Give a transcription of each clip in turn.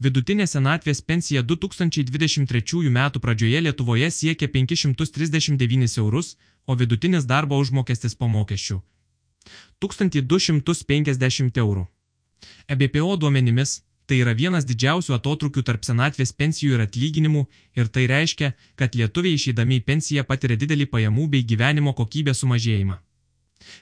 Vidutinė senatvės pensija 2023 m. pradžioje Lietuvoje siekia 539 eurus, o vidutinis darbo užmokestis po mokesčių 1250 eurų. EBPO duomenimis tai yra vienas didžiausių atotrukių tarp senatvės pensijų ir atlyginimų ir tai reiškia, kad lietuviai išeidami į pensiją patiria didelį pajamų bei gyvenimo kokybės sumažėjimą.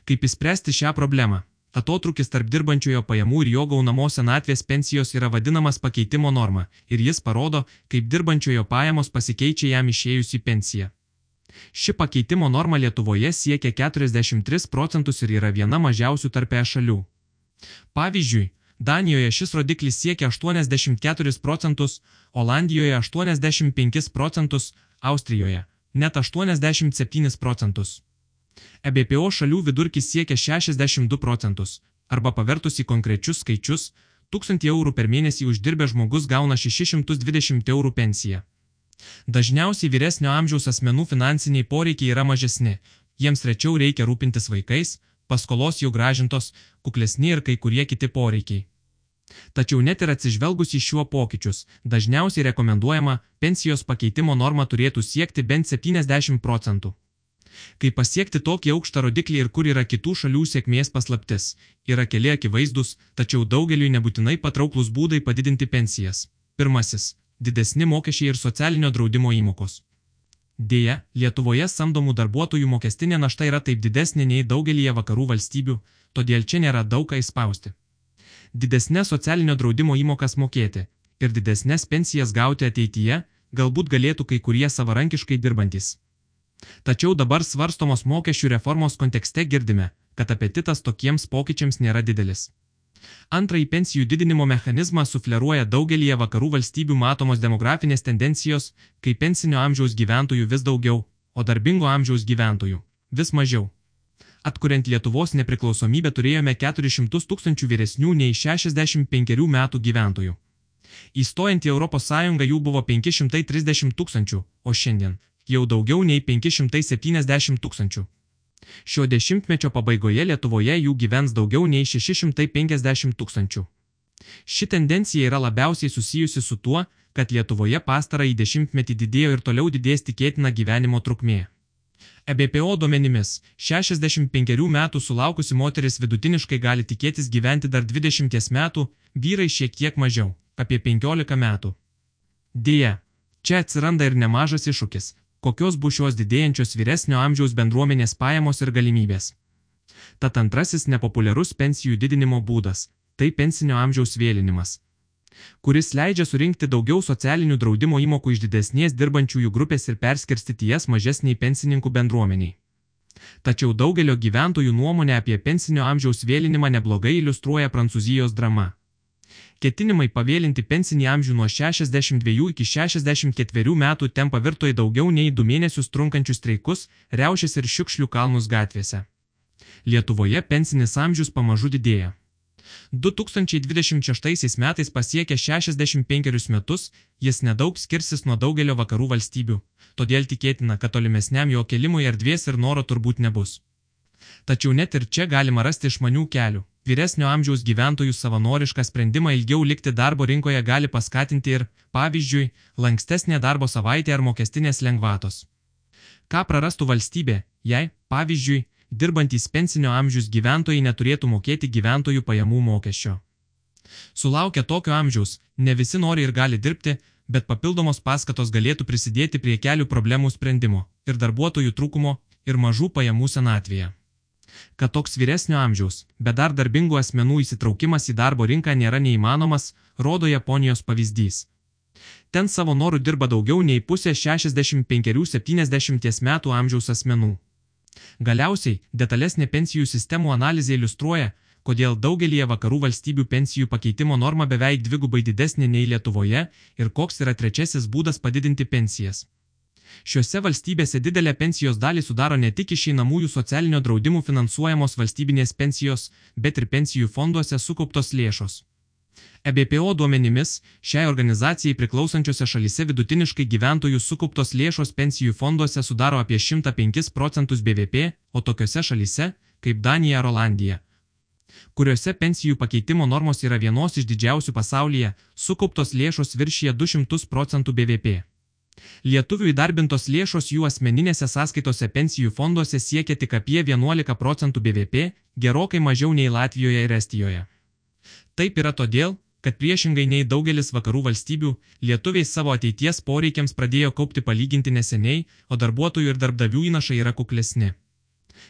Kaip įspręsti šią problemą? Atotrukis tarp dirbančiojo pajamų ir jo gaunamos senatvės pensijos yra vadinamas pakeitimo norma ir jis parodo, kaip dirbančiojo pajamos pasikeičia jam išėjus į pensiją. Ši pakeitimo norma Lietuvoje siekia 43 procentus ir yra viena mažiausių tarp e šalių. Pavyzdžiui, Danijoje šis rodiklis siekia 84 procentus, Olandijoje 85 procentus, Austrijoje net 87 procentus. EBPO šalių vidurkis siekia 62 procentus, arba pavertus į konkrečius skaičius, 1000 eurų per mėnesį uždirbę žmogus gauna 620 eurų pensiją. Dažniausiai vyresnio amžiaus asmenų finansiniai poreikiai yra mažesni, jiems rečiau reikia rūpintis vaikais, paskolos jau gražintos, kuklesni ir kai kurie kiti poreikiai. Tačiau net ir atsižvelgus į šiuo pokyčius, dažniausiai rekomenduojama pensijos pakeitimo norma turėtų siekti bent 70 procentų. Kaip pasiekti tokį aukštą rodiklį ir kur yra kitų šalių sėkmės paslaptis, yra keli akivaizdus, tačiau daugeliui nebūtinai patrauklus būdai padidinti pensijas. Pirmasis - didesni mokesčiai ir socialinio draudimo įmokos. Deja, Lietuvoje samdomų darbuotojų mokestinė našta yra taip didesnė nei daugelyje vakarų valstybių, todėl čia nėra daug ką įspausti. Didesnė socialinio draudimo įmokas mokėti ir didesnės pensijas gauti ateityje galbūt galėtų kai kurie savarankiškai dirbantis. Tačiau dabar svarstomos mokesčių reformos kontekste girdime, kad apetitas tokiems pokyčiams nėra didelis. Antrąjį pensijų didinimo mechanizmą sufleruoja daugelie vakarų valstybių matomos demografinės tendencijos, kai pensinio amžiaus gyventojų vis daugiau, o darbingo amžiaus gyventojų vis mažiau. Atkuriant Lietuvos nepriklausomybę turėjome 400 tūkstančių vyresnių nei 65 metų gyventojų. Įstojant į ES jų buvo 530 tūkstančių, o šiandien jau daugiau nei 570 tūkstančių. Šio dešimtmečio pabaigoje Lietuvoje jų gyvens daugiau nei 650 tūkstančių. Ši tendencija yra labiausiai susijusi su tuo, kad Lietuvoje pastarąjį dešimtmetį didėjo ir toliau didės tikėtina gyvenimo trukmė. EBPO duomenimis 65 metų sulaukusi moteris vidutiniškai gali tikėtis gyventi dar 20 metų, vyrai šiek tiek mažiau - apie 15 metų. Deja, čia atsiranda ir nemažas iššūkis kokios bus šios didėjančios vyresnio amžiaus bendruomenės pajamos ir galimybės. Tad antrasis nepopuliarus pensijų didinimo būdas - tai pensinio amžiaus vėlinimas, kuris leidžia surinkti daugiau socialinių draudimo įmokų iš didesnės dirbančiųjų grupės ir perskirstyti jas mažesniai pensininkų bendruomeniai. Tačiau daugelio gyventojų nuomonė apie pensinio amžiaus vėlinimą neblogai iliustruoja Prancūzijos drama. Ketinimai pavėlinti pensinį amžių nuo 62 iki 64 metų ten pavirto į daugiau nei 2 mėnesius trunkančius streikus, reušės ir šiukšlių kalnus gatvėse. Lietuvoje pensinis amžius pamažu didėja. 2026 metais pasiekė 65 metus, jis nedaug skirsis nuo daugelio vakarų valstybių, todėl tikėtina, kad tolimesniam jo kelimui erdvės ir noro turbūt nebus. Tačiau net ir čia galima rasti išmanių kelių. Vyresnio amžiaus gyventojų savanorišką sprendimą ilgiau likti darbo rinkoje gali paskatinti ir, pavyzdžiui, lankstesnė darbo savaitė ar mokestinės lengvatos. Ką prarastų valstybė, jei, pavyzdžiui, dirbantys pensinio amžiaus gyventojai neturėtų mokėti gyventojų pajamų mokesčio. Sulaukę tokio amžiaus, ne visi nori ir gali dirbti, bet papildomos paskatos galėtų prisidėti prie kelių problemų sprendimo ir darbuotojų trūkumo ir mažų pajamų senatvėje kad toks vyresnio amžiaus, bet dar darbingų asmenų įsitraukimas į darbo rinką nėra neįmanomas, rodo Japonijos pavyzdys. Ten savo norų dirba daugiau nei pusė 65-70 metų amžiaus asmenų. Galiausiai, detalesnė pensijų sistemų analizė iliustruoja, kodėl daugelie vakarų valstybių pensijų pakeitimo norma beveik dvigubai didesnė nei Lietuvoje ir koks yra trečiasis būdas padidinti pensijas. Šiuose valstybėse didelę pensijos dalį sudaro ne tik išeinamųjų socialinio draudimų finansuojamos valstybinės pensijos, bet ir pensijų fonduose sukauptos lėšos. EBPO duomenimis, šiai organizacijai priklausančiose šalise vidutiniškai gyventojų sukauptos lėšos pensijų fonduose sudaro apie 105 procentus BVP, o tokiose šalise, kaip Danija ar Olandija, kuriuose pensijų pakeitimo normos yra vienos iš didžiausių pasaulyje, sukauptos lėšos viršyje 200 procentų BVP. Lietuvių įdarbintos lėšos jų asmeninėse sąskaitose pensijų fonduose siekia tik apie 11 procentų BVP, gerokai mažiau nei Latvijoje ir Estijoje. Taip yra todėl, kad priešingai nei daugelis vakarų valstybių, lietuviai savo ateities poreikiams pradėjo kaupti palyginti neseniai, o darbuotojų ir darbdavių įnašai yra kuklesni.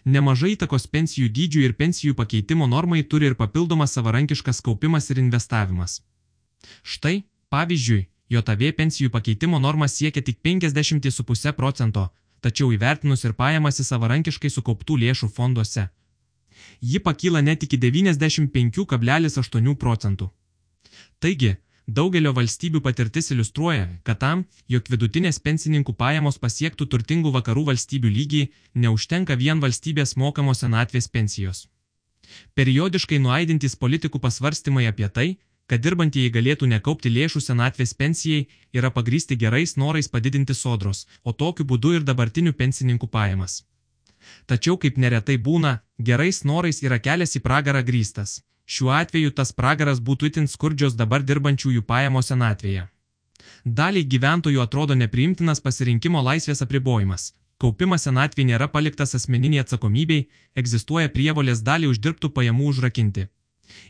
Nemažai įtakos pensijų dydžių ir pensijų pakeitimo normai turi ir papildomas savarankiškas kaupimas ir investavimas. Štai, pavyzdžiui, JAV pensijų pakeitimo norma siekia tik 50,5 procento, tačiau įvertinus ir pajamas į savarankiškai sukauptų lėšų fonduose. Ji pakyla net iki 95,8 procentų. Taigi, Daugelio valstybių patirtis iliustruoja, kad tam, jog vidutinės pensininkų pajamos pasiektų turtingų vakarų valstybių lygį, neužtenka vien valstybės mokamos senatvės pensijos. Periodiškai nuaidintys politikų pasvarstymai apie tai, kad dirbantieji galėtų nekaupti lėšų senatvės pensijai, yra pagrysti gerais norais padidinti sodros, o tokiu būdu ir dabartinių pensininkų pajamas. Tačiau kaip neretai būna, gerais norais yra kelias į pragarą grįstas. Šiuo atveju tas pragaras būtų itin skurdžios dabar dirbančiųjų pajamos senatvėje. Daliai gyventojų atrodo nepriimtinas pasirinkimo laisvės apribojimas. Kaupimas senatvėje nėra paliktas asmeniniai atsakomybei, egzistuoja prievolės dalį uždirbtų pajamų užrakinti.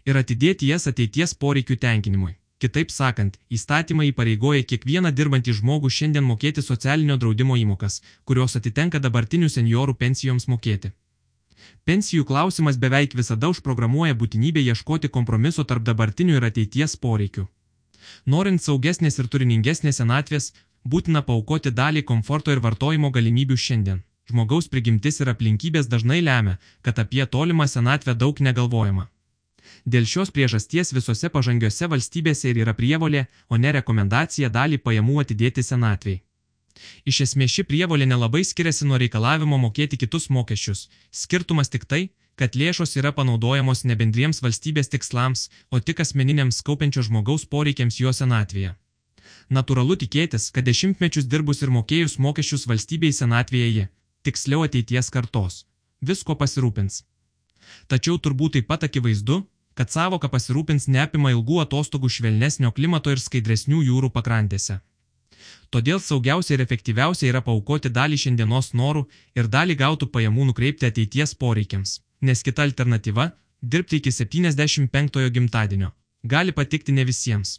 Ir atidėti jas ateities poreikių tenkinimui. Kitaip sakant, įstatymai įpareigoja kiekvieną dirbantį žmogų šiandien mokėti socialinio draudimo įmokas, kurios atitenka dabartinių seniorų pensijoms mokėti. Pensijų klausimas beveik visada užprogramuoja būtinybę ieškoti kompromiso tarp dabartinių ir ateities poreikių. Norint saugesnės ir turiningesnės senatvės, būtina paukoti dalį komforto ir vartojimo galimybių šiandien. Žmogaus prigimtis ir aplinkybės dažnai lemia, kad apie tolimą senatvę daug negalvojama. Dėl šios priežasties visose pažangiose valstybėse ir yra prievolė, o ne rekomendacija dalį pajamų atidėti senatvėjai. Iš esmės ši prievolė nelabai skiriasi nuo reikalavimo mokėti kitus mokesčius. Skirtumas tik tai, kad lėšos yra panaudojamos ne bendriems valstybės tikslams, o tik asmeniniams kaupiančio žmogaus poreikiams jo senatvėje. Natūralu tikėtis, kad dešimtmečius dirbus ir mokėjus mokesčius valstybei senatvėje ji, tiksliau ateities kartos, visko pasirūpins. Tačiau turbūt taip pat akivaizdu, kad savoka pasirūpins neapima ilgų atostogų švelnesnio klimato ir skaidresnių jūrų pakrantėse. Todėl saugiausia ir efektyviausia yra paukoti dalį šiandienos norų ir dalį gautų pajamų nukreipti ateities poreikiams, nes kita alternatyva - dirbti iki 75-ojo gimtadienio - gali patikti ne visiems.